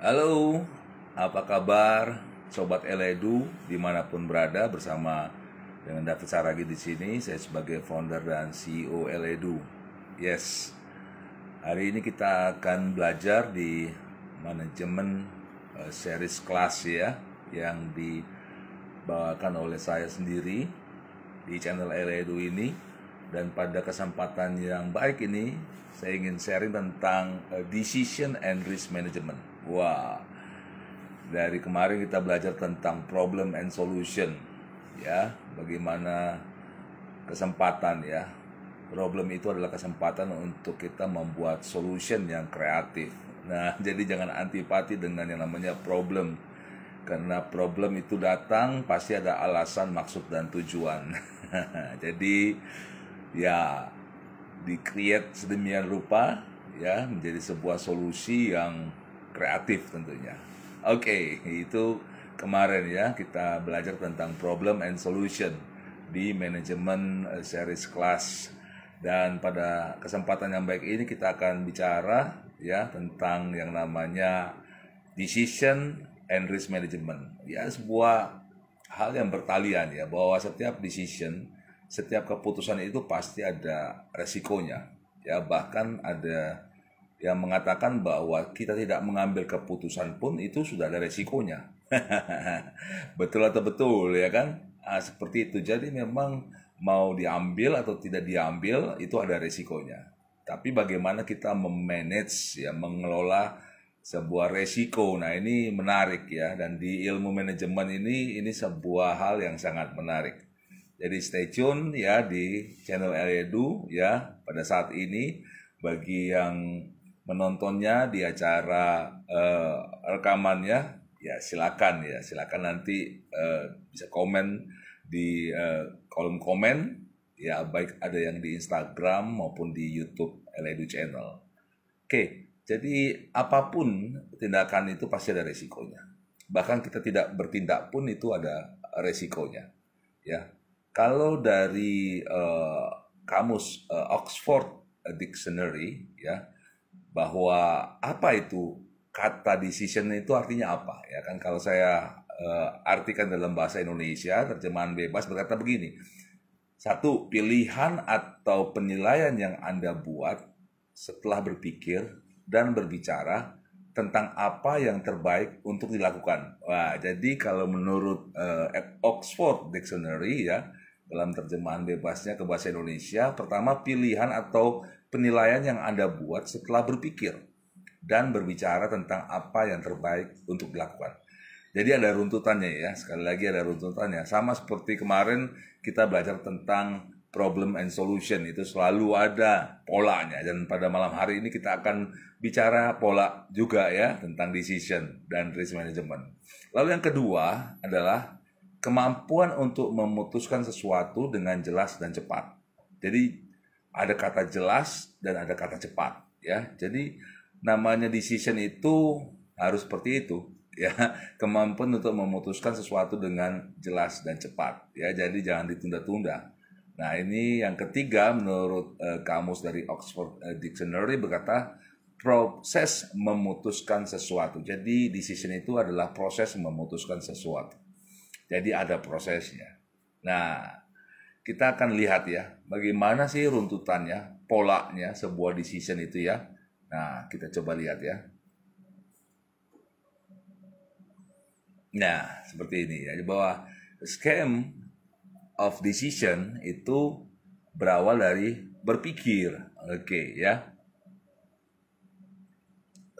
Halo, apa kabar Sobat Eledu di mana pun berada bersama dengan David Saragi di sini. Saya sebagai founder dan CEO Eledu. Yes, hari ini kita akan belajar di manajemen uh, series kelas ya yang dibawakan oleh saya sendiri di channel Eledu ini. Dan pada kesempatan yang baik ini, saya ingin sharing tentang uh, decision and risk management. Wah, dari kemarin kita belajar tentang problem and solution, ya, bagaimana kesempatan ya. Problem itu adalah kesempatan untuk kita membuat solution yang kreatif. Nah, jadi jangan antipati dengan yang namanya problem. Karena problem itu datang pasti ada alasan, maksud dan tujuan. jadi ya di-create sedemikian rupa ya menjadi sebuah solusi yang kreatif tentunya. Oke, okay, itu kemarin ya kita belajar tentang problem and solution di manajemen eh, series kelas dan pada kesempatan yang baik ini kita akan bicara ya tentang yang namanya decision and risk management. Ya sebuah hal yang bertalian ya bahwa setiap decision, setiap keputusan itu pasti ada resikonya. Ya bahkan ada yang mengatakan bahwa kita tidak mengambil keputusan pun itu sudah ada resikonya. betul atau betul ya kan? Nah, seperti itu. Jadi memang mau diambil atau tidak diambil itu ada resikonya. Tapi bagaimana kita memanage ya mengelola sebuah resiko. Nah, ini menarik ya dan di ilmu manajemen ini ini sebuah hal yang sangat menarik. Jadi stay tune ya di channel Edu ya pada saat ini bagi yang menontonnya di acara uh, rekamannya ya silakan ya silakan nanti uh, bisa komen di uh, kolom komen ya baik ada yang di Instagram maupun di YouTube Eledu Channel. Oke, jadi apa pun tindakan itu pasti ada resikonya. Bahkan kita tidak bertindak pun itu ada resikonya. Ya, kalau dari uh, kamus uh, Oxford Dictionary ya bahwa apa itu kata decision itu artinya apa ya kan? Kalau saya uh, artikan dalam bahasa Indonesia terjemahan bebas berkata begini satu pilihan atau penilaian yang anda buat setelah berpikir dan berbicara tentang apa yang terbaik untuk dilakukan. Wah jadi kalau menurut uh, Oxford Dictionary ya dalam terjemahan bebasnya ke bahasa Indonesia pertama pilihan atau penilaian yang Anda buat setelah berpikir dan berbicara tentang apa yang terbaik untuk dilakukan. Jadi ada runtutannya ya, sekali lagi ada runtutannya. Sama seperti kemarin kita belajar tentang problem and solution itu selalu ada polanya dan pada malam hari ini kita akan bicara pola juga ya tentang decision dan risk management. Lalu yang kedua adalah kemampuan untuk memutuskan sesuatu dengan jelas dan cepat. Jadi ada kata jelas dan ada kata cepat ya. Jadi namanya decision itu harus seperti itu ya. Kemampuan untuk memutuskan sesuatu dengan jelas dan cepat ya. Jadi jangan ditunda-tunda. Nah ini yang ketiga menurut uh, kamus dari Oxford uh, Dictionary berkata proses memutuskan sesuatu. Jadi decision itu adalah proses memutuskan sesuatu. Jadi ada prosesnya. Nah kita akan lihat ya bagaimana sih runtutannya, polanya sebuah decision itu ya. Nah, kita coba lihat ya. Nah, seperti ini ya bahwa scam of decision itu berawal dari berpikir. Oke, okay, ya.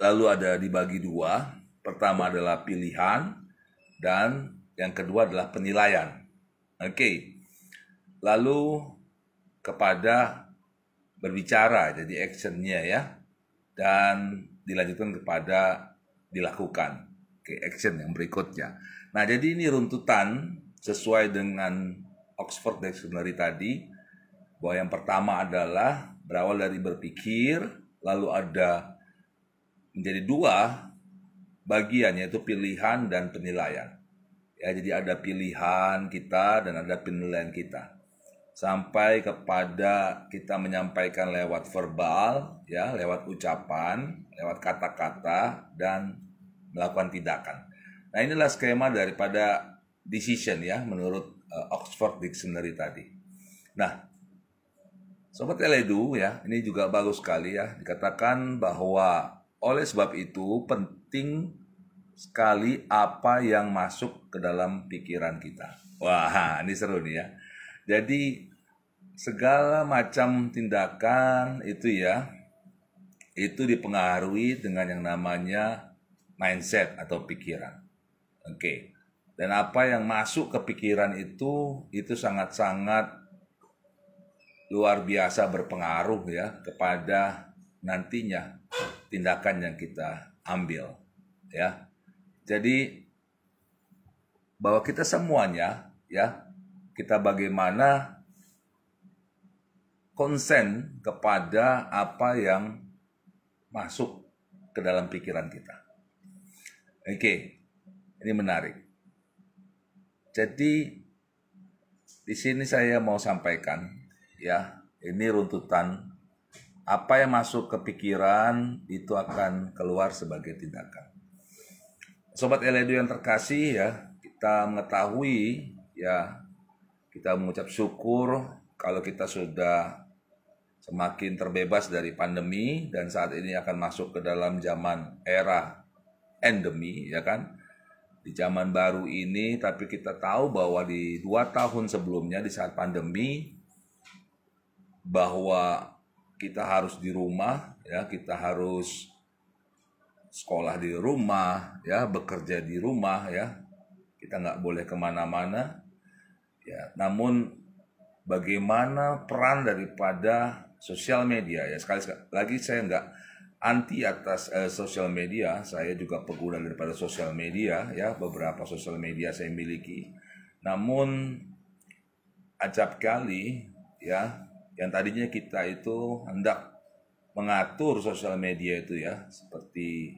Lalu ada dibagi dua. Pertama adalah pilihan dan yang kedua adalah penilaian. Oke. Okay lalu kepada berbicara jadi actionnya ya dan dilanjutkan kepada dilakukan ke action yang berikutnya. Nah jadi ini runtutan sesuai dengan Oxford Dictionary tadi bahwa yang pertama adalah berawal dari berpikir lalu ada menjadi dua bagian yaitu pilihan dan penilaian. Ya, jadi ada pilihan kita dan ada penilaian kita sampai kepada kita menyampaikan lewat verbal ya lewat ucapan lewat kata-kata dan melakukan tindakan. Nah inilah skema daripada decision ya menurut uh, Oxford Dictionary tadi. Nah, Sobat Eledu ya, ini juga bagus sekali ya. Dikatakan bahwa oleh sebab itu penting sekali apa yang masuk ke dalam pikiran kita. Wah, ini seru nih ya. Jadi segala macam tindakan itu ya itu dipengaruhi dengan yang namanya mindset atau pikiran. Oke. Dan apa yang masuk ke pikiran itu itu sangat-sangat luar biasa berpengaruh ya kepada nantinya tindakan yang kita ambil ya. Jadi bahwa kita semuanya ya kita bagaimana konsen kepada apa yang masuk ke dalam pikiran kita. Oke, ini menarik. Jadi di sini saya mau sampaikan ya, ini runtutan apa yang masuk ke pikiran itu akan keluar sebagai tindakan. Sobat Eledu yang terkasih ya, kita mengetahui ya, kita mengucap syukur kalau kita sudah semakin terbebas dari pandemi dan saat ini akan masuk ke dalam zaman era endemi ya kan? Di zaman baru ini tapi kita tahu bahwa di dua tahun sebelumnya di saat pandemi bahwa kita harus di rumah ya kita harus sekolah di rumah ya bekerja di rumah ya. Kita nggak boleh ke mana-mana. Ya namun bagaimana peran daripada sosial media ya. Sekali lagi saya nggak anti atas uh, sosial media. Saya juga pengguna daripada sosial media ya. Beberapa sosial media saya miliki. Namun acap kali ya yang tadinya kita itu hendak mengatur sosial media itu ya seperti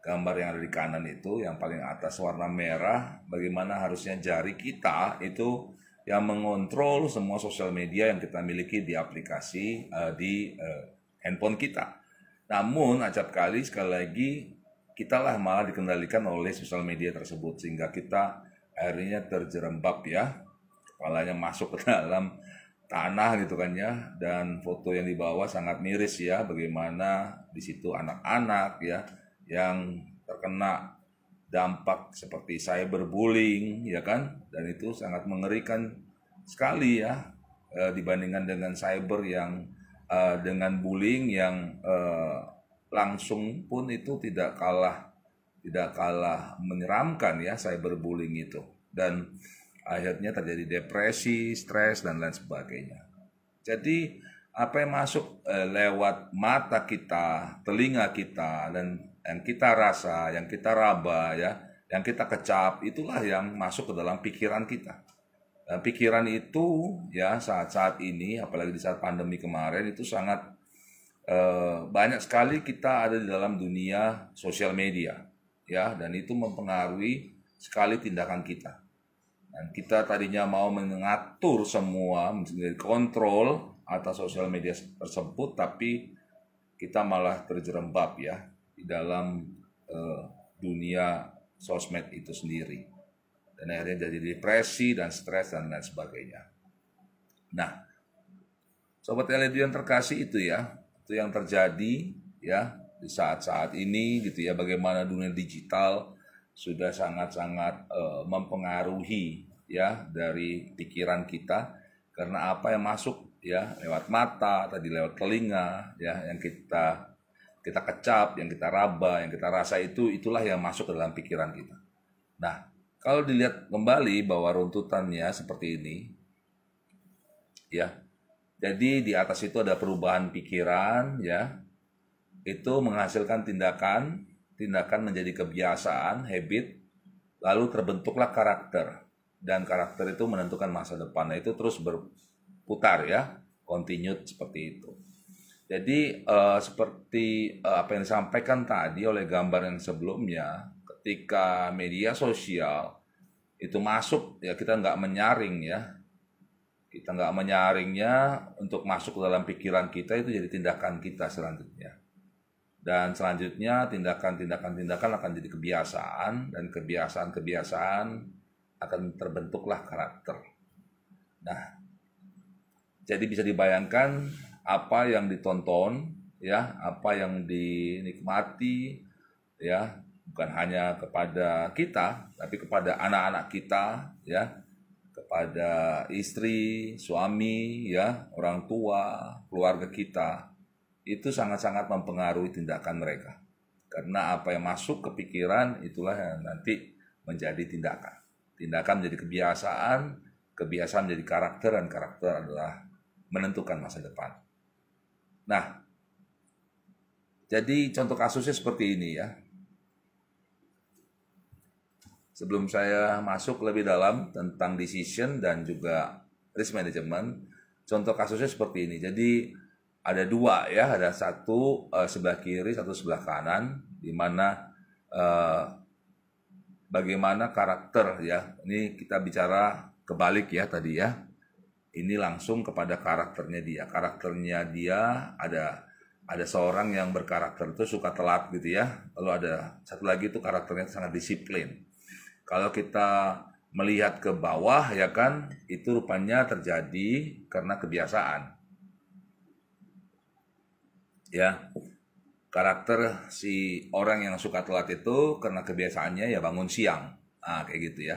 gambar yang ada di kanan itu yang paling atas warna merah bagaimana harusnya jari kita itu yang mengontrol semua sosial media yang kita miliki di aplikasi uh, di uh, handphone kita. Namun acap kali sekali lagi kita lah malah dikendalikan oleh sosial media tersebut sehingga kita akhirnya terjerembab ya kepalanya masuk ke dalam tanah gitu kan ya dan foto yang dibawa sangat miris ya bagaimana di situ anak-anak ya yang terkena dampak seperti cyberbullying ya kan dan itu sangat mengerikan sekali ya e, dibandingkan dengan cyber yang e, dengan bullying yang e, langsung pun itu tidak kalah tidak kalah menyeramkan ya cyberbullying itu dan akhirnya terjadi depresi, stres dan lain sebagainya. Jadi apa yang masuk e, lewat mata kita, telinga kita dan yang kita rasa, yang kita raba ya, yang kita kecap, itulah yang masuk ke dalam pikiran kita. Dan pikiran itu ya saat-saat ini, apalagi di saat pandemi kemarin itu sangat eh, banyak sekali kita ada di dalam dunia sosial media, ya, dan itu mempengaruhi sekali tindakan kita. Dan kita tadinya mau mengatur semua, menjadi kontrol atas sosial media tersebut, tapi kita malah terjerembab ya di dalam uh, dunia sosmed itu sendiri. Dan akhirnya jadi depresi dan stres dan lain sebagainya. Nah, sobat LED yang terkasih itu ya, itu yang terjadi ya di saat-saat ini gitu ya bagaimana dunia digital sudah sangat-sangat uh, mempengaruhi ya dari pikiran kita karena apa yang masuk ya lewat mata tadi lewat telinga ya yang kita kita kecap, yang kita raba, yang kita rasa itu itulah yang masuk ke dalam pikiran kita. Nah, kalau dilihat kembali bahwa runtutannya seperti ini, ya. Jadi di atas itu ada perubahan pikiran, ya. Itu menghasilkan tindakan, tindakan menjadi kebiasaan, habit, lalu terbentuklah karakter. Dan karakter itu menentukan masa depan. Nah, itu terus berputar ya, continued seperti itu. Jadi uh, seperti uh, apa yang disampaikan tadi oleh gambar yang sebelumnya, ketika media sosial itu masuk ya kita nggak menyaring ya, kita nggak menyaringnya untuk masuk ke dalam pikiran kita itu jadi tindakan kita selanjutnya. dan selanjutnya tindakan-tindakan-tindakan akan jadi kebiasaan dan kebiasaan-kebiasaan akan terbentuklah karakter. Nah, jadi bisa dibayangkan apa yang ditonton ya, apa yang dinikmati ya, bukan hanya kepada kita tapi kepada anak-anak kita ya, kepada istri, suami ya, orang tua, keluarga kita itu sangat-sangat mempengaruhi tindakan mereka. Karena apa yang masuk ke pikiran itulah yang nanti menjadi tindakan. Tindakan menjadi kebiasaan, kebiasaan menjadi karakter, dan karakter adalah menentukan masa depan. Nah, jadi contoh kasusnya seperti ini ya. Sebelum saya masuk lebih dalam tentang decision dan juga risk management, contoh kasusnya seperti ini. Jadi ada dua ya, ada satu uh, sebelah kiri, satu sebelah kanan, di mana uh, bagaimana karakter ya. Ini kita bicara kebalik ya tadi ya. Ini langsung kepada karakternya dia. Karakternya dia ada ada seorang yang berkarakter itu suka telat gitu ya. Lalu ada satu lagi itu karakternya sangat disiplin. Kalau kita melihat ke bawah ya kan, itu rupanya terjadi karena kebiasaan ya karakter si orang yang suka telat itu karena kebiasaannya ya bangun siang ah kayak gitu ya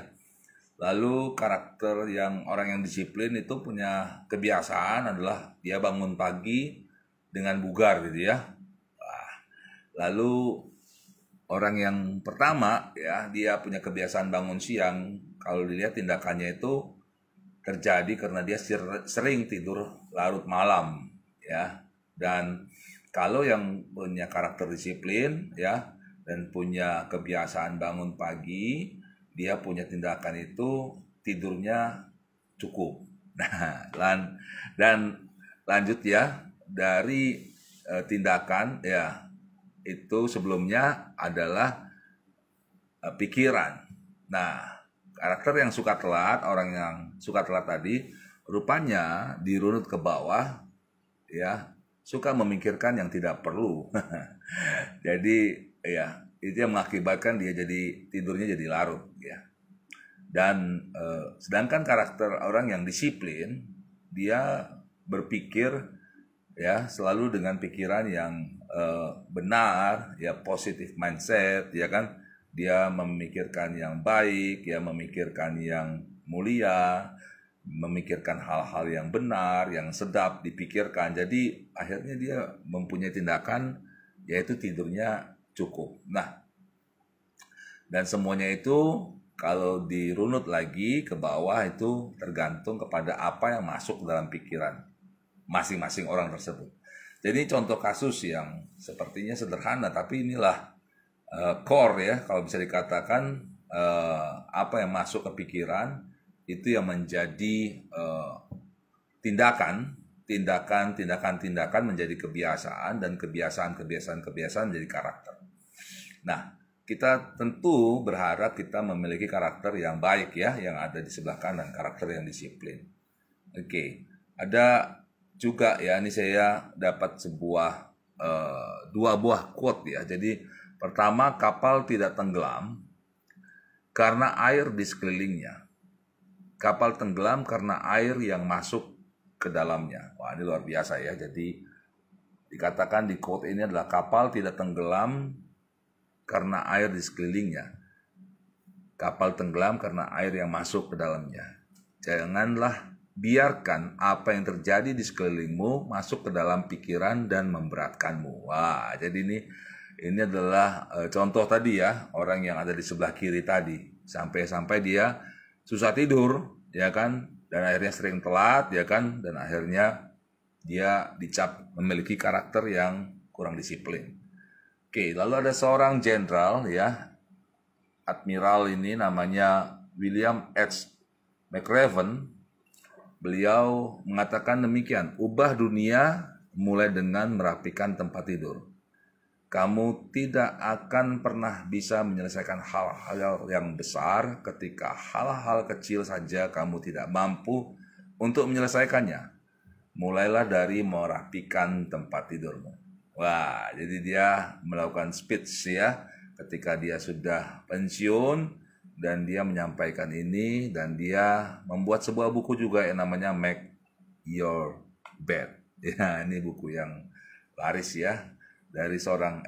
lalu karakter yang orang yang disiplin itu punya kebiasaan adalah dia bangun pagi dengan bugar gitu ya. Lalu orang yang pertama ya dia punya kebiasaan bangun siang kalau dilihat tindakannya itu terjadi karena dia sering tidur larut malam ya. Dan kalau yang punya karakter disiplin ya dan punya kebiasaan bangun pagi, dia punya tindakan itu tidurnya cukup. Nah, lan, dan lanjut ya dari e, tindakan ya itu sebelumnya adalah e, pikiran. Nah, karakter yang suka telat, orang yang suka telat tadi rupanya dirunut ke bawah ya suka memikirkan yang tidak perlu. jadi ya itu yang mengakibatkan dia jadi tidurnya jadi larut ya. Dan eh, sedangkan karakter orang yang disiplin dia berpikir ya selalu dengan pikiran yang eh, benar ya positif mindset ya kan dia memikirkan yang baik ya memikirkan yang mulia memikirkan hal-hal yang benar, yang sedap dipikirkan. Jadi akhirnya dia mempunyai tindakan yaitu tidurnya cukup. Nah, dan semuanya itu kalau dirunut lagi ke bawah itu tergantung kepada apa yang masuk dalam pikiran masing-masing orang tersebut. Jadi contoh kasus yang sepertinya sederhana tapi inilah uh, core ya kalau bisa dikatakan uh, apa yang masuk ke pikiran itu yang menjadi uh, tindakan, tindakan, tindakan, tindakan menjadi kebiasaan dan kebiasaan, kebiasaan, kebiasaan menjadi karakter. Nah, kita tentu berharap kita memiliki karakter yang baik ya, yang ada di sebelah kanan, karakter yang disiplin. Oke, ada juga ya, ini saya dapat sebuah uh, dua buah quote ya. Jadi pertama kapal tidak tenggelam karena air di sekelilingnya kapal tenggelam karena air yang masuk ke dalamnya. Wah, ini luar biasa ya. Jadi dikatakan di quote ini adalah kapal tidak tenggelam karena air di sekelilingnya. Kapal tenggelam karena air yang masuk ke dalamnya. Janganlah biarkan apa yang terjadi di sekelilingmu masuk ke dalam pikiran dan memberatkanmu. Wah, jadi ini ini adalah e, contoh tadi ya, orang yang ada di sebelah kiri tadi. Sampai-sampai dia susah tidur, ya kan, dan akhirnya sering telat, ya kan, dan akhirnya dia dicap memiliki karakter yang kurang disiplin. Oke, lalu ada seorang jenderal ya, admiral ini namanya William H. McRaven. Beliau mengatakan demikian, ubah dunia mulai dengan merapikan tempat tidur kamu tidak akan pernah bisa menyelesaikan hal-hal yang besar ketika hal-hal kecil saja kamu tidak mampu untuk menyelesaikannya. Mulailah dari merapikan tempat tidurmu. Wah, jadi dia melakukan speech ya ketika dia sudah pensiun dan dia menyampaikan ini dan dia membuat sebuah buku juga yang namanya Make Your Bed. Ya, ini buku yang laris ya dari seorang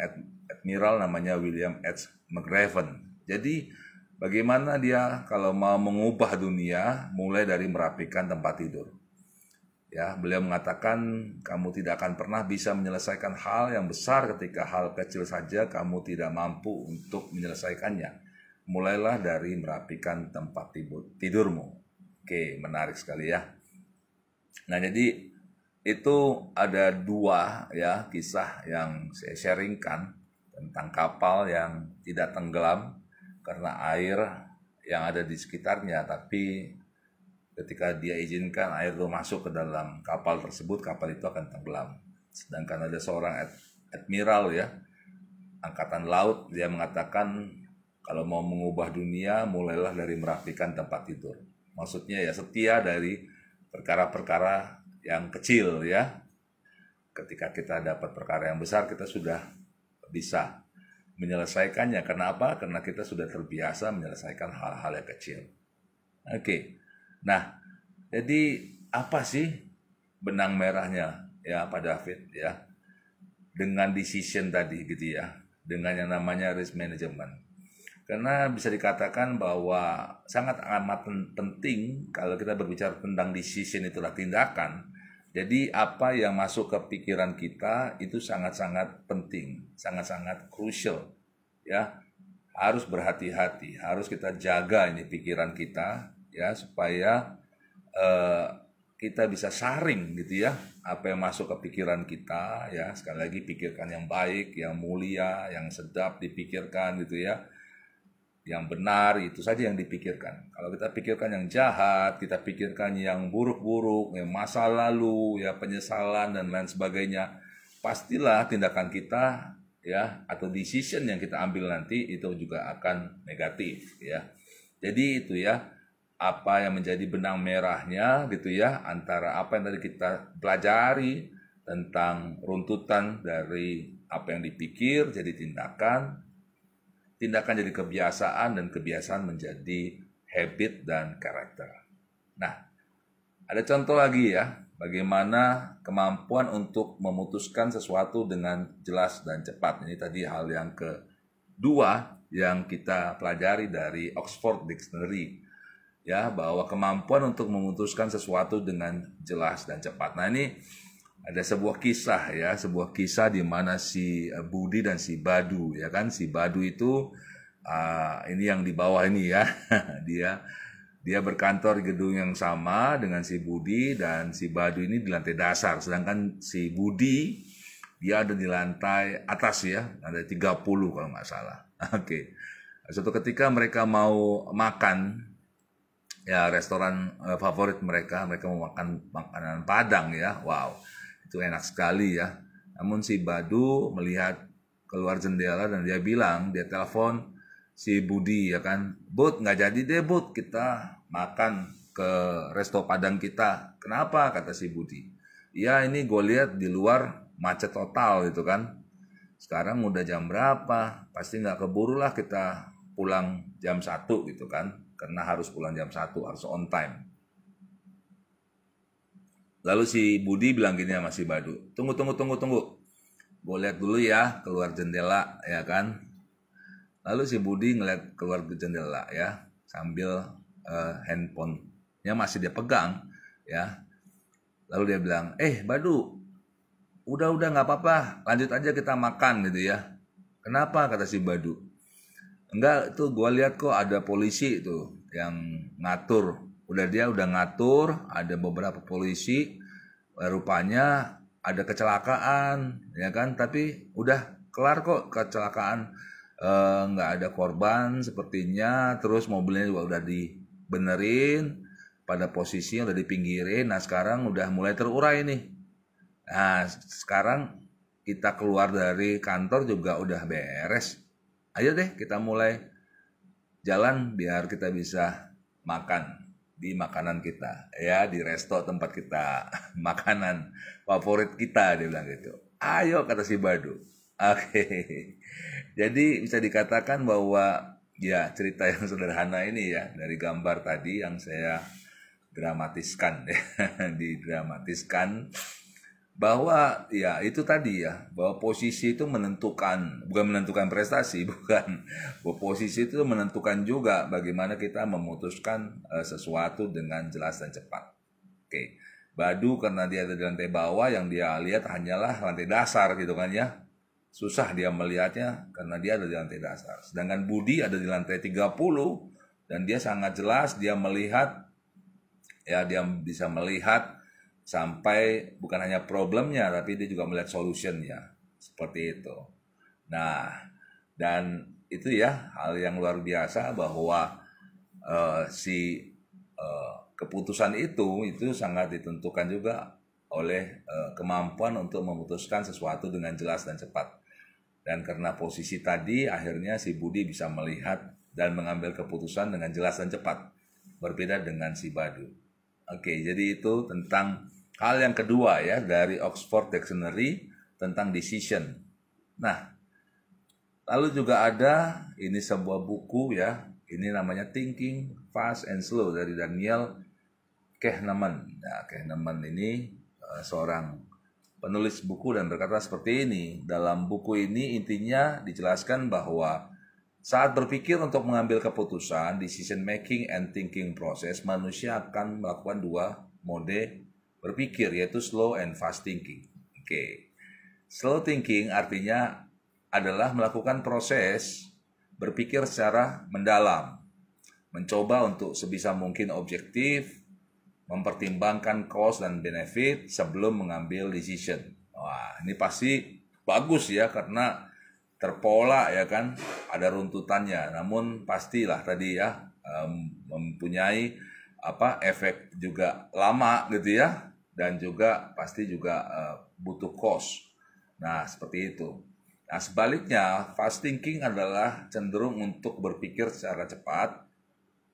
admiral namanya William H. McRaven. Jadi bagaimana dia kalau mau mengubah dunia mulai dari merapikan tempat tidur. Ya, beliau mengatakan kamu tidak akan pernah bisa menyelesaikan hal yang besar ketika hal kecil saja kamu tidak mampu untuk menyelesaikannya. Mulailah dari merapikan tempat tidur, tidurmu. Oke, menarik sekali ya. Nah, jadi itu ada dua ya kisah yang saya sharingkan tentang kapal yang tidak tenggelam karena air yang ada di sekitarnya, tapi ketika dia izinkan air itu masuk ke dalam kapal tersebut, kapal itu akan tenggelam. Sedangkan ada seorang admiral ya, angkatan laut, dia mengatakan kalau mau mengubah dunia, mulailah dari merapikan tempat tidur. Maksudnya ya setia dari perkara-perkara yang kecil ya. Ketika kita dapat perkara yang besar, kita sudah bisa menyelesaikannya. Kenapa? Karena kita sudah terbiasa menyelesaikan hal-hal yang kecil. Oke. Okay. Nah, jadi apa sih benang merahnya ya Pak David ya? Dengan decision tadi gitu ya, dengan yang namanya risk management. Karena bisa dikatakan bahwa sangat amat penting kalau kita berbicara tentang decision itulah tindakan. Jadi apa yang masuk ke pikiran kita itu sangat-sangat penting, sangat-sangat crucial ya. Harus berhati-hati, harus kita jaga ini pikiran kita ya supaya uh, kita bisa saring gitu ya apa yang masuk ke pikiran kita ya. Sekali lagi pikirkan yang baik yang mulia yang sedap dipikirkan gitu ya. Yang benar itu saja yang dipikirkan. Kalau kita pikirkan yang jahat kita pikirkan yang buruk-buruk yang masa lalu ya penyesalan dan lain sebagainya pastilah tindakan kita ya atau decision yang kita ambil nanti itu juga akan negatif ya. Jadi itu ya apa yang menjadi benang merahnya gitu ya antara apa yang tadi kita pelajari tentang runtutan dari apa yang dipikir jadi tindakan tindakan jadi kebiasaan dan kebiasaan menjadi habit dan karakter. Nah, ada contoh lagi ya, bagaimana kemampuan untuk memutuskan sesuatu dengan jelas dan cepat. Ini tadi hal yang kedua yang kita pelajari dari Oxford Dictionary ya bahwa kemampuan untuk memutuskan sesuatu dengan jelas dan cepat. Nah ini ada sebuah kisah ya, sebuah kisah di mana si eh, Budi dan si Badu ya kan, si Badu itu uh, ini yang di bawah ini ya, dia dia berkantor di gedung yang sama dengan si Budi dan si Badu ini di lantai dasar, sedangkan si Budi dia ada di lantai atas ya, ada 30 kalau nggak salah. Oke. Okay. Suatu ketika mereka mau makan ya restoran uh, favorit mereka mereka mau makan makanan Padang ya. Wow itu enak sekali ya. Namun si Badu melihat keluar jendela dan dia bilang dia telepon si Budi ya kan Bud nggak jadi deh Bud kita makan ke resto Padang kita. Kenapa? kata si Budi. Ya ini gue lihat di luar macet total gitu kan. Sekarang udah jam berapa? Pasti nggak keburu lah kita pulang jam satu gitu kan karena harus pulang jam 1 harus on time. Lalu si Budi bilang gini sama si Badu tunggu tunggu tunggu tunggu. Gue lihat dulu ya keluar jendela ya kan? Lalu si Budi ngeliat keluar ke jendela ya sambil uh, handphonenya masih dia pegang ya. Lalu dia bilang eh Badu udah udah nggak apa-apa. Lanjut aja kita makan gitu ya. Kenapa? kata si Badu Enggak, itu gue lihat kok ada polisi itu yang ngatur. Udah dia udah ngatur, ada beberapa polisi, eh, rupanya ada kecelakaan, ya kan? Tapi udah kelar kok kecelakaan, eh, nggak ada korban sepertinya. Terus mobilnya juga udah dibenerin, pada posisinya udah dipinggirin. Nah sekarang udah mulai terurai nih. Nah sekarang kita keluar dari kantor juga udah beres ayo deh kita mulai jalan biar kita bisa makan di makanan kita ya di resto tempat kita makanan favorit kita dia bilang gitu Ayo kata si Badu. Oke. Jadi bisa dikatakan bahwa ya cerita yang sederhana ini ya dari gambar tadi yang saya dramatiskan ya didramatiskan bahwa ya itu tadi ya bahwa posisi itu menentukan bukan menentukan prestasi bukan. Bahwa posisi itu menentukan juga bagaimana kita memutuskan uh, sesuatu dengan jelas dan cepat. Oke. Badu karena dia ada di lantai bawah yang dia lihat hanyalah lantai dasar gitu kan ya. Susah dia melihatnya karena dia ada di lantai dasar. Sedangkan Budi ada di lantai 30 dan dia sangat jelas dia melihat ya dia bisa melihat sampai bukan hanya problemnya tapi dia juga melihat solutionnya. Seperti itu. Nah dan itu ya hal yang luar biasa bahwa uh, si uh, keputusan itu itu sangat ditentukan juga oleh uh, kemampuan untuk memutuskan sesuatu dengan jelas dan cepat. Dan karena posisi tadi akhirnya si Budi bisa melihat dan mengambil keputusan dengan jelas dan cepat. Berbeda dengan si Badu. Oke, jadi itu tentang hal yang kedua ya dari Oxford Dictionary tentang decision. Nah, lalu juga ada ini sebuah buku ya, ini namanya Thinking Fast and Slow dari Daniel Kahneman. Nah, Kahneman ini uh, seorang penulis buku dan berkata seperti ini. Dalam buku ini intinya dijelaskan bahwa saat berpikir untuk mengambil keputusan, decision making and thinking process, manusia akan melakukan dua mode berpikir, yaitu slow and fast thinking. Oke. Okay. Slow thinking artinya adalah melakukan proses berpikir secara mendalam, mencoba untuk sebisa mungkin objektif, mempertimbangkan cost dan benefit sebelum mengambil decision. Wah, ini pasti bagus ya karena terpola ya kan ada runtutannya namun pastilah tadi ya mempunyai apa efek juga lama gitu ya dan juga pasti juga uh, butuh cost. Nah seperti itu. Nah sebaliknya fast thinking adalah cenderung untuk berpikir secara cepat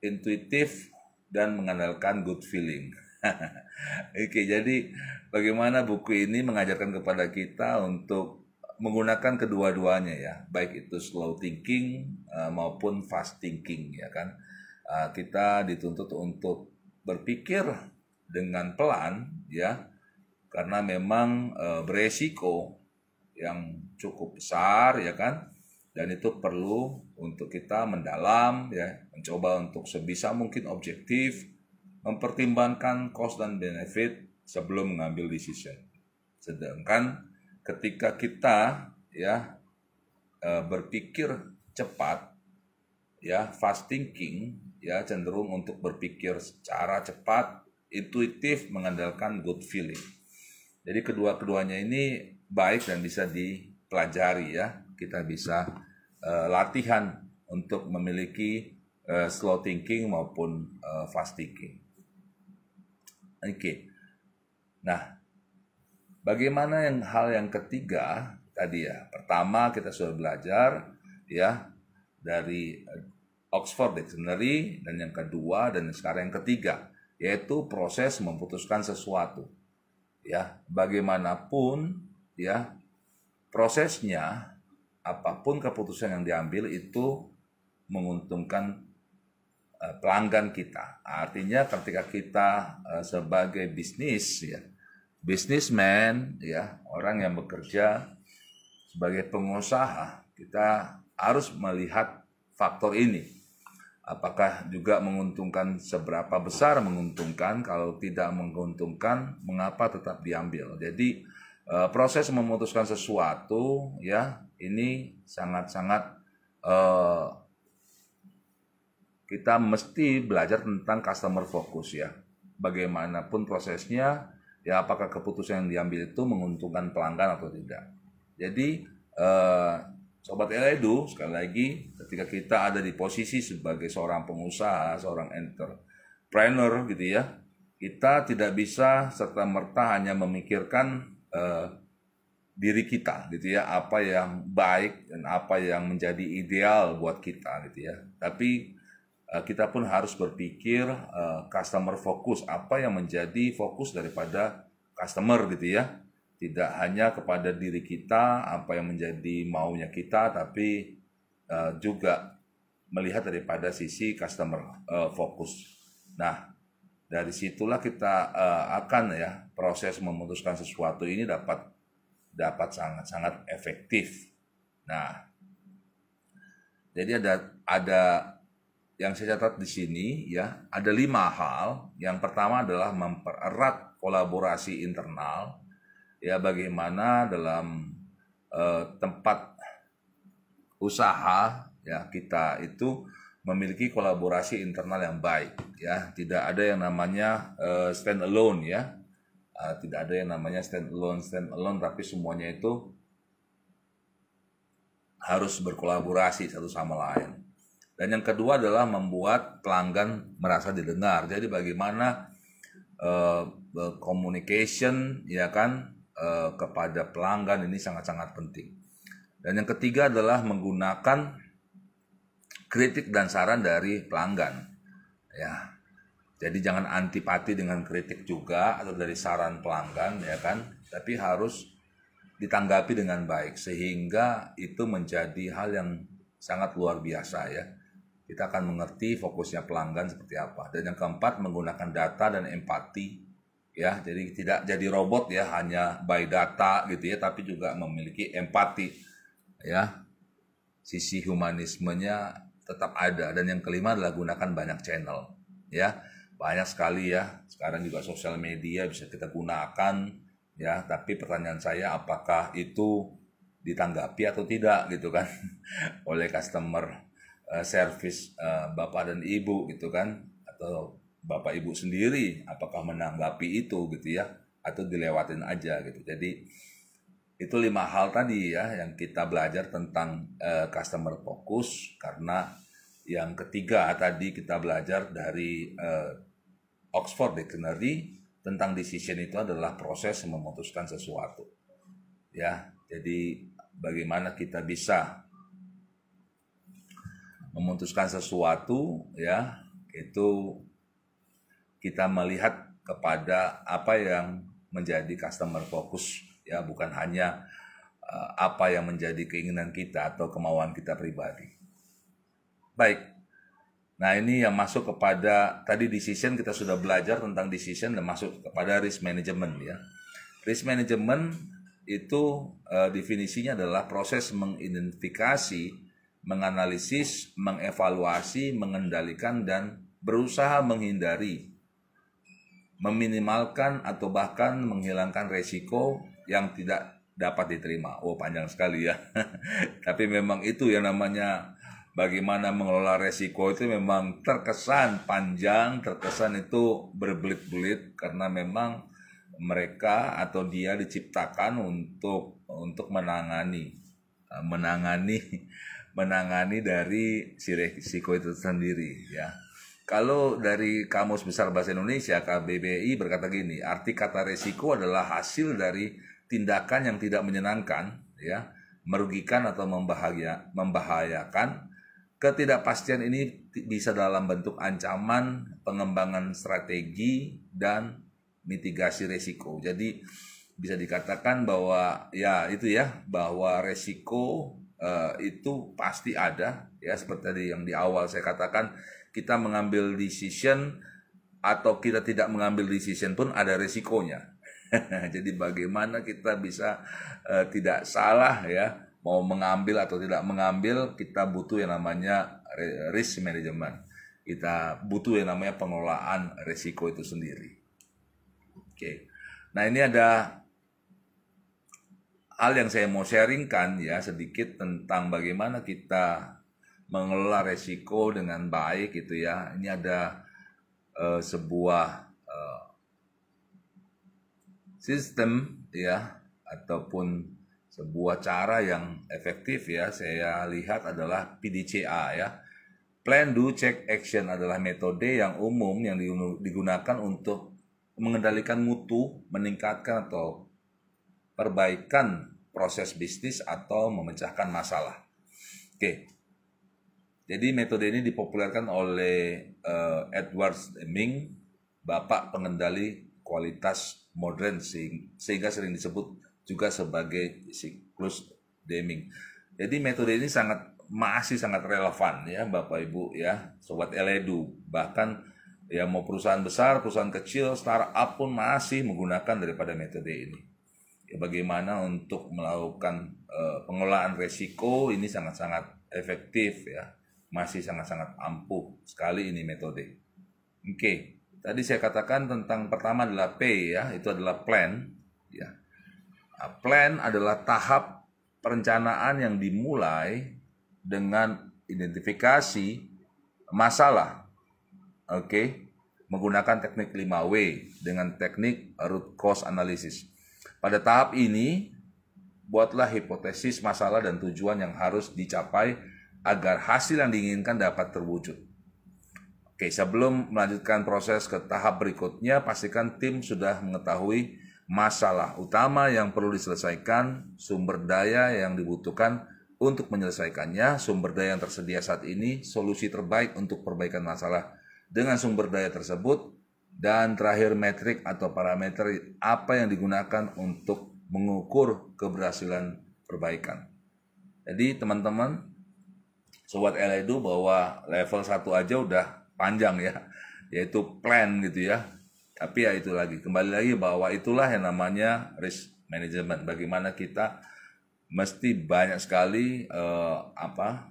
intuitif dan mengandalkan good feeling. Oke, jadi bagaimana buku ini mengajarkan kepada kita untuk menggunakan kedua-duanya ya, baik itu slow thinking uh, maupun fast thinking ya kan. Uh, kita dituntut untuk berpikir dengan pelan ya, karena memang uh, beresiko yang cukup besar ya kan, dan itu perlu untuk kita mendalam ya, mencoba untuk sebisa mungkin objektif, mempertimbangkan cost dan benefit sebelum mengambil decision. Sedangkan ketika kita ya eh, berpikir cepat ya fast thinking ya cenderung untuk berpikir secara cepat intuitif mengandalkan good feeling jadi kedua-keduanya ini baik dan bisa dipelajari ya kita bisa uh, latihan untuk memiliki uh, slow thinking maupun uh, fast thinking oke okay. nah Bagaimana yang hal yang ketiga tadi ya? Pertama kita sudah belajar ya dari Oxford Dictionary dan yang kedua dan sekarang yang ketiga yaitu proses memutuskan sesuatu. Ya, bagaimanapun ya prosesnya apa pun keputusan yang diambil itu menguntungkan uh, pelanggan kita. Artinya ketika kita uh, sebagai bisnis ya bisnismen ya orang yang bekerja sebagai pengusaha kita harus melihat faktor ini apakah juga menguntungkan seberapa besar menguntungkan? Kalau tidak menguntungkan mengapa tetap diambil? Jadi eh, proses memutuskan sesuatu ya ini sangat-sangat uh, kita mesti belajar tentang customer focus ya. Bagaimanapun prosesnya ya apakah keputusan yang diambil itu menguntungkan pelanggan atau tidak. Jadi eh, sobat Eledu sekali lagi ketika kita ada di posisi sebagai seorang pengusaha, seorang entrepreneur gitu ya, kita tidak bisa serta merta hanya memikirkan eh, diri kita gitu ya, apa yang baik dan apa yang menjadi ideal buat kita gitu ya. Tapi Eh, kita pun harus berpikir uh, customer fokus apa yang menjadi fokus daripada customer gitu ya tidak hanya kepada diri kita apa yang menjadi maunya kita tapi uh, juga melihat daripada sisi customer uh, fokus. Nah, dari situlah kita uh, akan ya proses memutuskan sesuatu ini dapat dapat sangat-sangat efektif. Nah, jadi ada ada yang saya catat di sini ya ada lima hal. Yang pertama adalah mempererat kolaborasi internal ya bagaimana dalam uh, tempat usaha ya kita itu memiliki kolaborasi internal yang baik ya. Tidak ada yang namanya uh, stand alone ya. Uh, tidak ada yang namanya stand alone stand alone tapi semuanya itu harus berkolaborasi satu sama lain. Dan yang kedua adalah membuat pelanggan merasa didengar. Jadi bagaimana uh, communication ya kan uh, kepada pelanggan ini sangat-sangat penting. Dan yang ketiga adalah menggunakan kritik dan saran dari pelanggan. Ya. Jadi jangan antipati dengan kritik juga atau dari saran pelanggan ya kan, tapi harus ditanggapi dengan baik sehingga itu menjadi hal yang sangat luar biasa ya. Kita akan mengerti fokusnya pelanggan seperti apa. Dan yang keempat menggunakan data dan empati ya. Jadi tidak jadi robot ya hanya by data gitu ya tapi juga memiliki empati ya. Sisi humanismenya tetap ada. Dan yang kelima adalah gunakan banyak channel ya. Banyak sekali ya. Sekarang juga sosial media bisa kita gunakan ya. Tapi pertanyaan saya apakah itu ditanggapi atau tidak gitu kan? Oleh customer uh, service uh, bapak dan ibu gitu kan? Atau Bapak Ibu sendiri apakah menanggapi itu gitu ya atau dilewatin aja gitu. Jadi itu lima hal tadi ya yang kita belajar tentang uh, customer focus karena yang ketiga tadi kita belajar dari uh, Oxford Dictionary tentang decision itu adalah proses memutuskan sesuatu. Ya, jadi bagaimana kita bisa memutuskan sesuatu ya itu kita melihat kepada apa yang menjadi customer focus ya bukan hanya uh, apa yang menjadi keinginan kita atau kemauan kita pribadi. Baik. Nah, ini yang masuk kepada tadi decision kita sudah belajar tentang decision dan masuk kepada risk management ya. Risk management itu uh, definisinya adalah proses mengidentifikasi, menganalisis, mengevaluasi, mengendalikan dan berusaha menghindari meminimalkan atau bahkan menghilangkan resiko yang tidak dapat diterima. Oh panjang sekali ya. Tapi memang itu yang namanya bagaimana mengelola resiko itu memang terkesan panjang, terkesan itu berbelit-belit karena memang mereka atau dia diciptakan untuk untuk menangani menangani menangani dari si resiko itu sendiri ya kalau dari Kamus Besar Bahasa Indonesia, KBBI berkata gini, arti kata resiko adalah hasil dari tindakan yang tidak menyenangkan, ya, merugikan atau membahaya, membahayakan. Ketidakpastian ini bisa dalam bentuk ancaman, pengembangan strategi, dan mitigasi resiko. Jadi bisa dikatakan bahwa ya itu ya, bahwa resiko uh, itu pasti ada, ya seperti tadi yang di awal saya katakan kita mengambil decision atau kita tidak mengambil decision pun ada resikonya. Jadi bagaimana kita bisa uh, tidak salah ya mau mengambil atau tidak mengambil kita butuh yang namanya risk management. Kita butuh yang namanya pengelolaan resiko itu sendiri. Oke. Nah, ini ada hal yang saya mau sharingkan ya sedikit tentang bagaimana kita mengelola resiko dengan baik gitu ya. Ini ada uh, sebuah uh, sistem ya ataupun sebuah cara yang efektif ya saya lihat adalah PDCA ya. Plan, do, check, action adalah metode yang umum yang digunakan untuk mengendalikan mutu, meningkatkan atau perbaikan proses bisnis atau memecahkan masalah. Oke, jadi metode ini dipopulerkan oleh uh, Edward Deming, bapak pengendali kualitas modern sehingga sering disebut juga sebagai siklus Deming. Jadi metode ini sangat masih sangat relevan ya Bapak Ibu ya, sobat Eledu. Bahkan ya mau perusahaan besar, perusahaan kecil, startup pun masih menggunakan daripada metode ini. Ya, bagaimana untuk melakukan uh, pengelolaan resiko ini sangat-sangat efektif ya, masih sangat-sangat ampuh sekali ini metode. Oke, okay. tadi saya katakan tentang pertama adalah P ya, itu adalah plan ya. Nah, plan adalah tahap perencanaan yang dimulai dengan identifikasi masalah. Oke, okay? menggunakan teknik 5W dengan teknik root cause analysis. Pada tahap ini, buatlah hipotesis masalah dan tujuan yang harus dicapai agar hasil yang diinginkan dapat terwujud. Oke, sebelum melanjutkan proses ke tahap berikutnya, pastikan tim sudah mengetahui masalah utama yang perlu diselesaikan, sumber daya yang dibutuhkan, untuk menyelesaikannya, sumber daya yang tersedia saat ini solusi terbaik untuk perbaikan masalah dengan sumber daya tersebut dan terakhir metrik atau parameter apa yang digunakan untuk mengukur keberhasilan perbaikan. Jadi teman-teman sobat Eledu bahwa level 1 aja udah panjang ya, yaitu plan gitu ya. Tapi ya itu lagi kembali lagi bahwa itulah yang namanya risk management. Bagaimana kita mesti banyak sekali uh, apa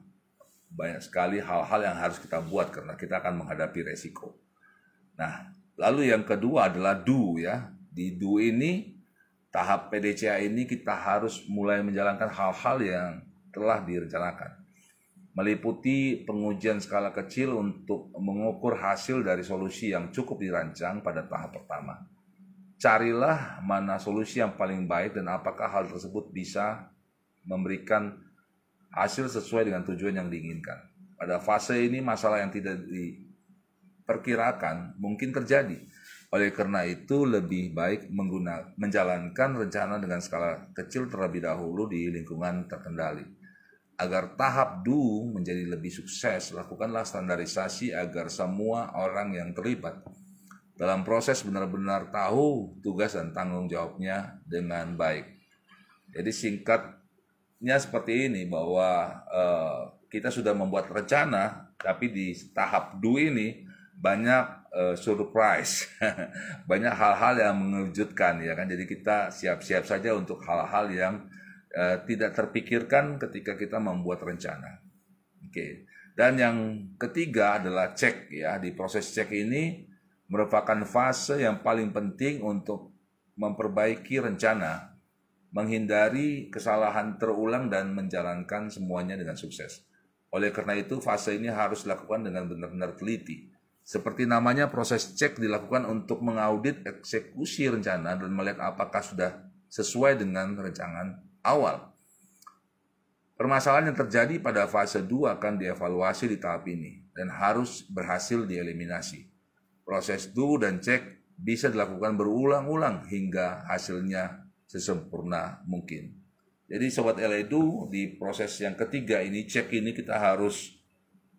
banyak sekali hal-hal yang harus kita buat karena kita akan menghadapi resiko. Nah, lalu yang kedua adalah do ya. Di do ini tahap PDCA ini kita harus mulai menjalankan hal-hal yang telah direncanakan. Meliputi pengujian skala kecil untuk mengukur hasil dari solusi yang cukup dirancang pada tahap pertama. Carilah mana solusi yang paling baik dan apakah hal tersebut bisa memberikan hasil sesuai dengan tujuan yang diinginkan. Pada fase ini masalah yang tidak diperkirakan mungkin terjadi. Oleh karena itu lebih baik mengguna, menjalankan rencana dengan skala kecil terlebih dahulu di lingkungan terkendali. Agar tahap do menjadi lebih sukses, lakukanlah standarisasi agar semua orang yang terlibat. Dalam proses benar-benar tahu tugas dan tanggung jawabnya dengan baik. Jadi singkat nya seperti ini bahwa uh, kita sudah membuat rencana tapi di tahap dua ini banyak uh, surprise. Banyak hal-hal yang mengejutkan ya kan? Jadi kita siap-siap saja untuk hal-hal yang uh, tidak terpikirkan ketika kita membuat rencana oke dan yang ketiga adalah cek ya di proses cek ini merupakan fase yang paling penting untuk memperbaiki rencana menghindari kesalahan terulang dan menjalankan semuanya dengan sukses. Oleh karena itu, fase ini harus dilakukan dengan benar-benar teliti. Seperti namanya, proses cek dilakukan untuk mengaudit eksekusi rencana dan melihat apakah sudah sesuai dengan rencangan awal. Permasalahan yang terjadi pada fase 2 akan dievaluasi di tahap ini dan harus berhasil dieliminasi. Proses do dan cek bisa dilakukan berulang-ulang hingga hasilnya sesempurna mungkin. Jadi sobat Eledu di proses yang ketiga ini cek ini kita harus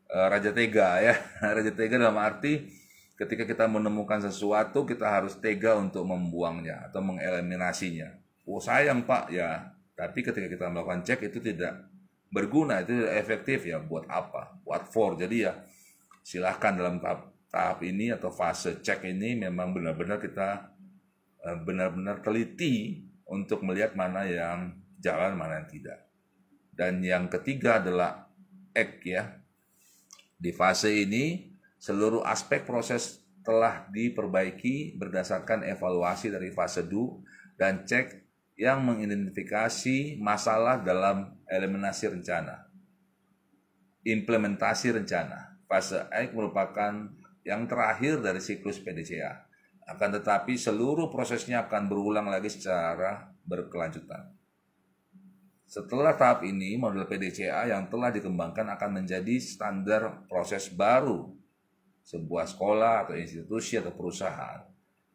uh, raja tega ya. raja tega dalam arti ketika kita menemukan sesuatu kita harus tega untuk membuangnya atau mengeliminasinya. Oh sayang Pak ya, tapi ketika kita melakukan cek itu tidak berguna, itu tidak efektif ya buat apa? What for? Jadi ya silahkan dalam tahap, tahap ini atau fase cek ini memang benar-benar kita eh, benar-benar teliti untuk melihat mana yang jalan, mana yang tidak. Dan yang ketiga adalah act ya. Di fase ini seluruh aspek proses telah diperbaiki berdasarkan evaluasi dari fase do dan cek yang mengidentifikasi masalah dalam eliminasi rencana. Implementasi rencana. Fase act merupakan yang terakhir dari siklus PDCA akan tetapi seluruh prosesnya akan berulang lagi secara berkelanjutan. Setelah tahap ini, model PDCA yang telah dikembangkan akan menjadi standar proses baru sebuah sekolah atau institusi atau perusahaan.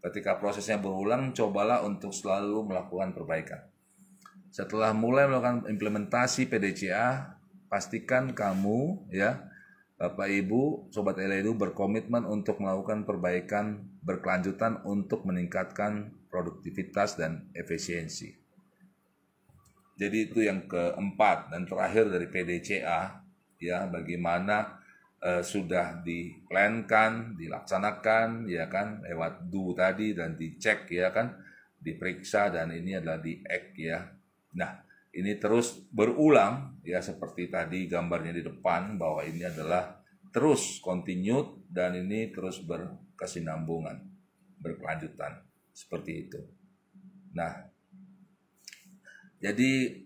Ketika prosesnya berulang, cobalah untuk selalu melakukan perbaikan. Setelah mulai melakukan implementasi PDCA, pastikan kamu ya Bapak Ibu, Sobat Eledu berkomitmen untuk melakukan perbaikan berkelanjutan untuk meningkatkan produktivitas dan efisiensi. jadi itu yang keempat dan terakhir dari PDCA ya bagaimana uh, sudah diplankan, dilaksanakan ya kan lewat do tadi dan dicek ya kan, diperiksa dan ini adalah di act ya. Nah, ini terus berulang ya seperti tadi gambarnya di depan bahwa ini adalah terus continued dan ini terus berkesinambungan, berkelanjutan seperti itu. Nah, jadi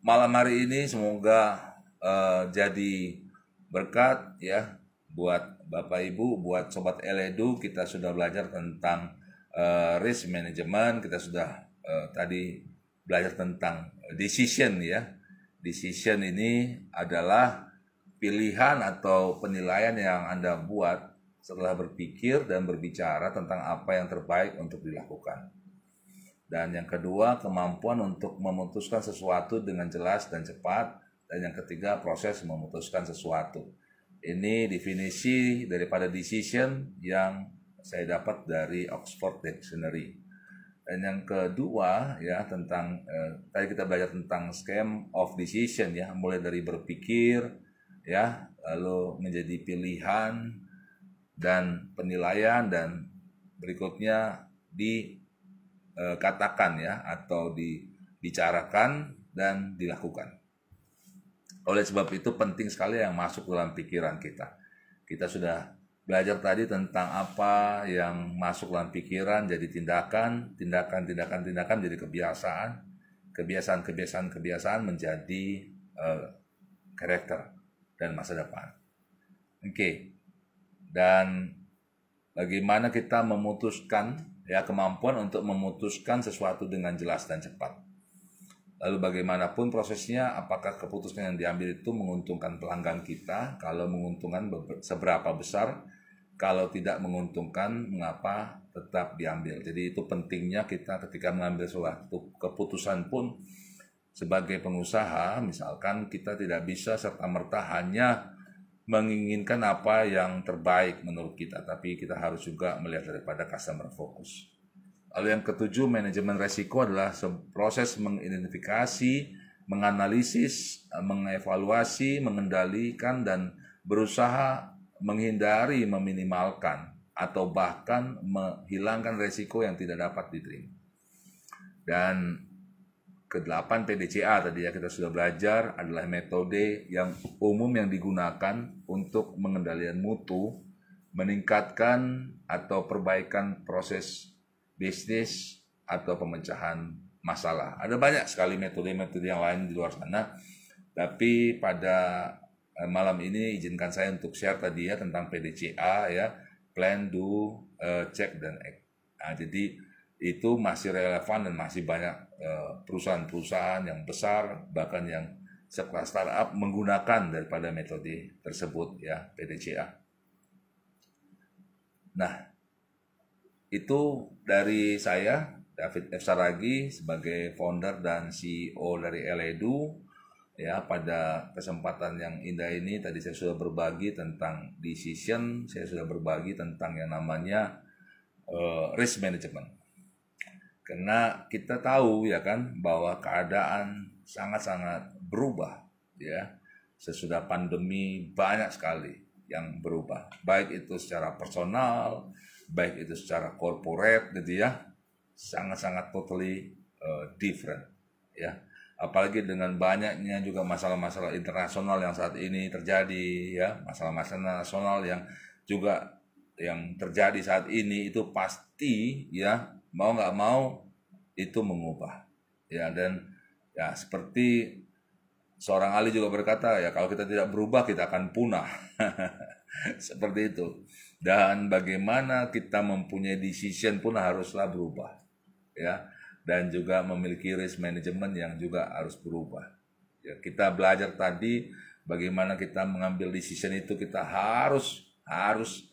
malam hari ini semoga uh, jadi berkat ya buat Bapak Ibu, buat sobat Eledu kita sudah belajar tentang uh, risk management, kita sudah uh, tadi belajar tentang decision ya. Decision ini adalah pilihan atau penilaian yang Anda buat setelah berpikir dan berbicara tentang apa yang terbaik untuk dilakukan. Dan yang kedua, kemampuan untuk memutuskan sesuatu dengan jelas dan cepat. Dan yang ketiga, proses memutuskan sesuatu. Ini definisi daripada decision yang saya dapat dari Oxford Dictionary. Dan yang kedua ya tentang eh, tadi kita belajar tentang scam of decision ya, mulai dari berpikir ya, lalu menjadi pilihan dan penilaian dan berikutnya dikatakan ya atau dibicarakan dan dilakukan. Oleh sebab itu penting sekali yang masuk dalam pikiran kita. Kita sudah belajar tadi tentang apa yang masuk dalam pikiran jadi tindakan, tindakan, tindakan, tindakan jadi kebiasaan, kebiasaan, kebiasaan, kebiasaan menjadi uh, karakter dan masa depan. Oke, okay. dan bagaimana kita memutuskan ya kemampuan untuk memutuskan sesuatu dengan jelas dan cepat. Lalu bagaimanapun prosesnya, apakah keputusan yang diambil itu menguntungkan pelanggan kita? Kalau menguntungkan seberapa besar? kalau tidak menguntungkan mengapa tetap diambil. Jadi itu pentingnya kita ketika mengambil suatu keputusan pun sebagai pengusaha misalkan kita tidak bisa serta merta hanya menginginkan apa yang terbaik menurut kita, tapi kita harus juga melihat daripada customer focus. Lalu yang ketujuh, manajemen resiko adalah proses mengidentifikasi, menganalisis, mengevaluasi, mengendalikan, dan berusaha menghindari meminimalkan atau bahkan menghilangkan resiko yang tidak dapat diterima. Dan kedelapan PDCA tadi ya kita sudah belajar adalah metode yang umum yang digunakan untuk mengendalikan mutu, meningkatkan atau perbaikan proses bisnis atau pemecahan masalah. Ada banyak sekali metode-metode yang lain di luar sana, tapi pada Eh, malam ini izinkan saya untuk share tadi ya tentang PDCA ya plan do uh, check dan act. Nah, jadi itu masih relevan dan masih banyak eh, perusahaan-perusahaan yang besar bahkan yang sekelas startup menggunakan daripada metode tersebut ya PDCA. Nah, itu dari saya David F. Saragi sebagai founder dan CEO dari Eledu ya pada kesempatan yang indah ini tadi saya sudah berbagi tentang decision, saya sudah berbagi tentang yang namanya uh, risk management. Karena kita tahu ya kan bahwa keadaan sangat-sangat berubah ya. Sesudah pandemi banyak sekali yang berubah, baik itu secara personal, baik itu secara corporate gitu ya. Sangat-sangat totally uh, different ya. Apalagi dengan banyaknya juga masalah-masalah internasional yang saat ini terjadi ya. Masalah-masalah nasional yang juga yang terjadi saat ini itu pasti ya mau nggak mau itu mengubah ya. Dan ya seperti seorang ahli juga berkata ya kalau kita tidak berubah kita akan punah. Seperti itu dan bagaimana kita mempunyai decision pun haruslah berubah ya. Dan juga memiliki risk management yang juga harus berubah. Ya, kita belajar tadi bagaimana kita mengambil decision itu kita harus harus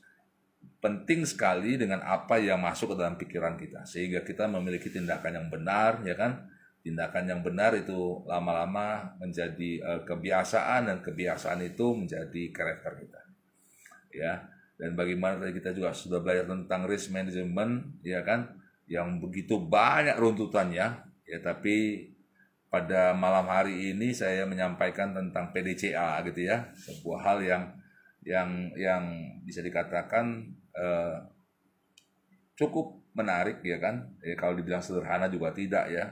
penting sekali dengan apa yang masuk ke dalam pikiran kita. Sehingga kita memiliki tindakan yang benar ya kan? Tindakan yang benar itu lama-lama menjadi uh, kebiasaan dan kebiasaan itu menjadi karakter kita ya dan bagaimana tadi kita juga sudah belajar tentang risk management ya kan yang begitu banyak runtutannya ya tapi pada malam hari ini saya menyampaikan tentang PDCA gitu ya, sebuah hal yang yang yang bisa dikatakan uh, cukup menarik ya kan. Ya, kalau dibilang sederhana juga tidak ya,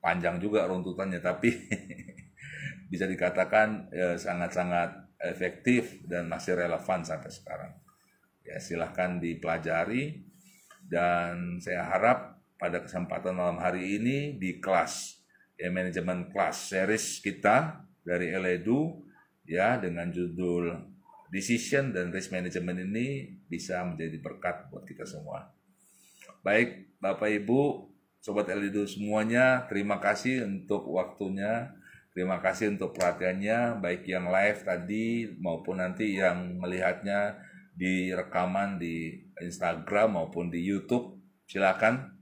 panjang juga runtutannya tapi bisa dikatakan sangat sangat-sangat efektif dan masih relevan sampai sekarang. Ya silahkan dipelajari dan saya harap pada kesempatan malam hari ini di kelas ya manajemen kelas series kita dari Eledu ya dengan judul Decision dan Risk Management ini bisa menjadi berkat buat kita semua. Baik, Bapak Ibu, Sobat Eledu semuanya, terima kasih untuk waktunya. Terima kasih untuk perhatiannya, baik yang live tadi maupun nanti yang melihatnya di rekaman di Instagram maupun di YouTube. Silakan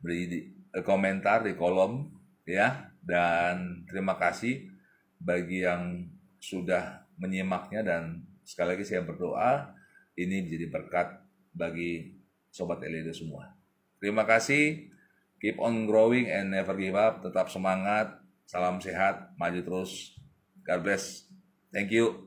beri Eh, komentar di kolom ya dan terima kasih bagi yang sudah menyimaknya dan sekali lagi saya berdoa ini menjadi berkat bagi sobat Elido semua. Terima kasih. Keep on growing and never give up. Tetap semangat. Salam sehat. Maju terus. God bless. Thank you.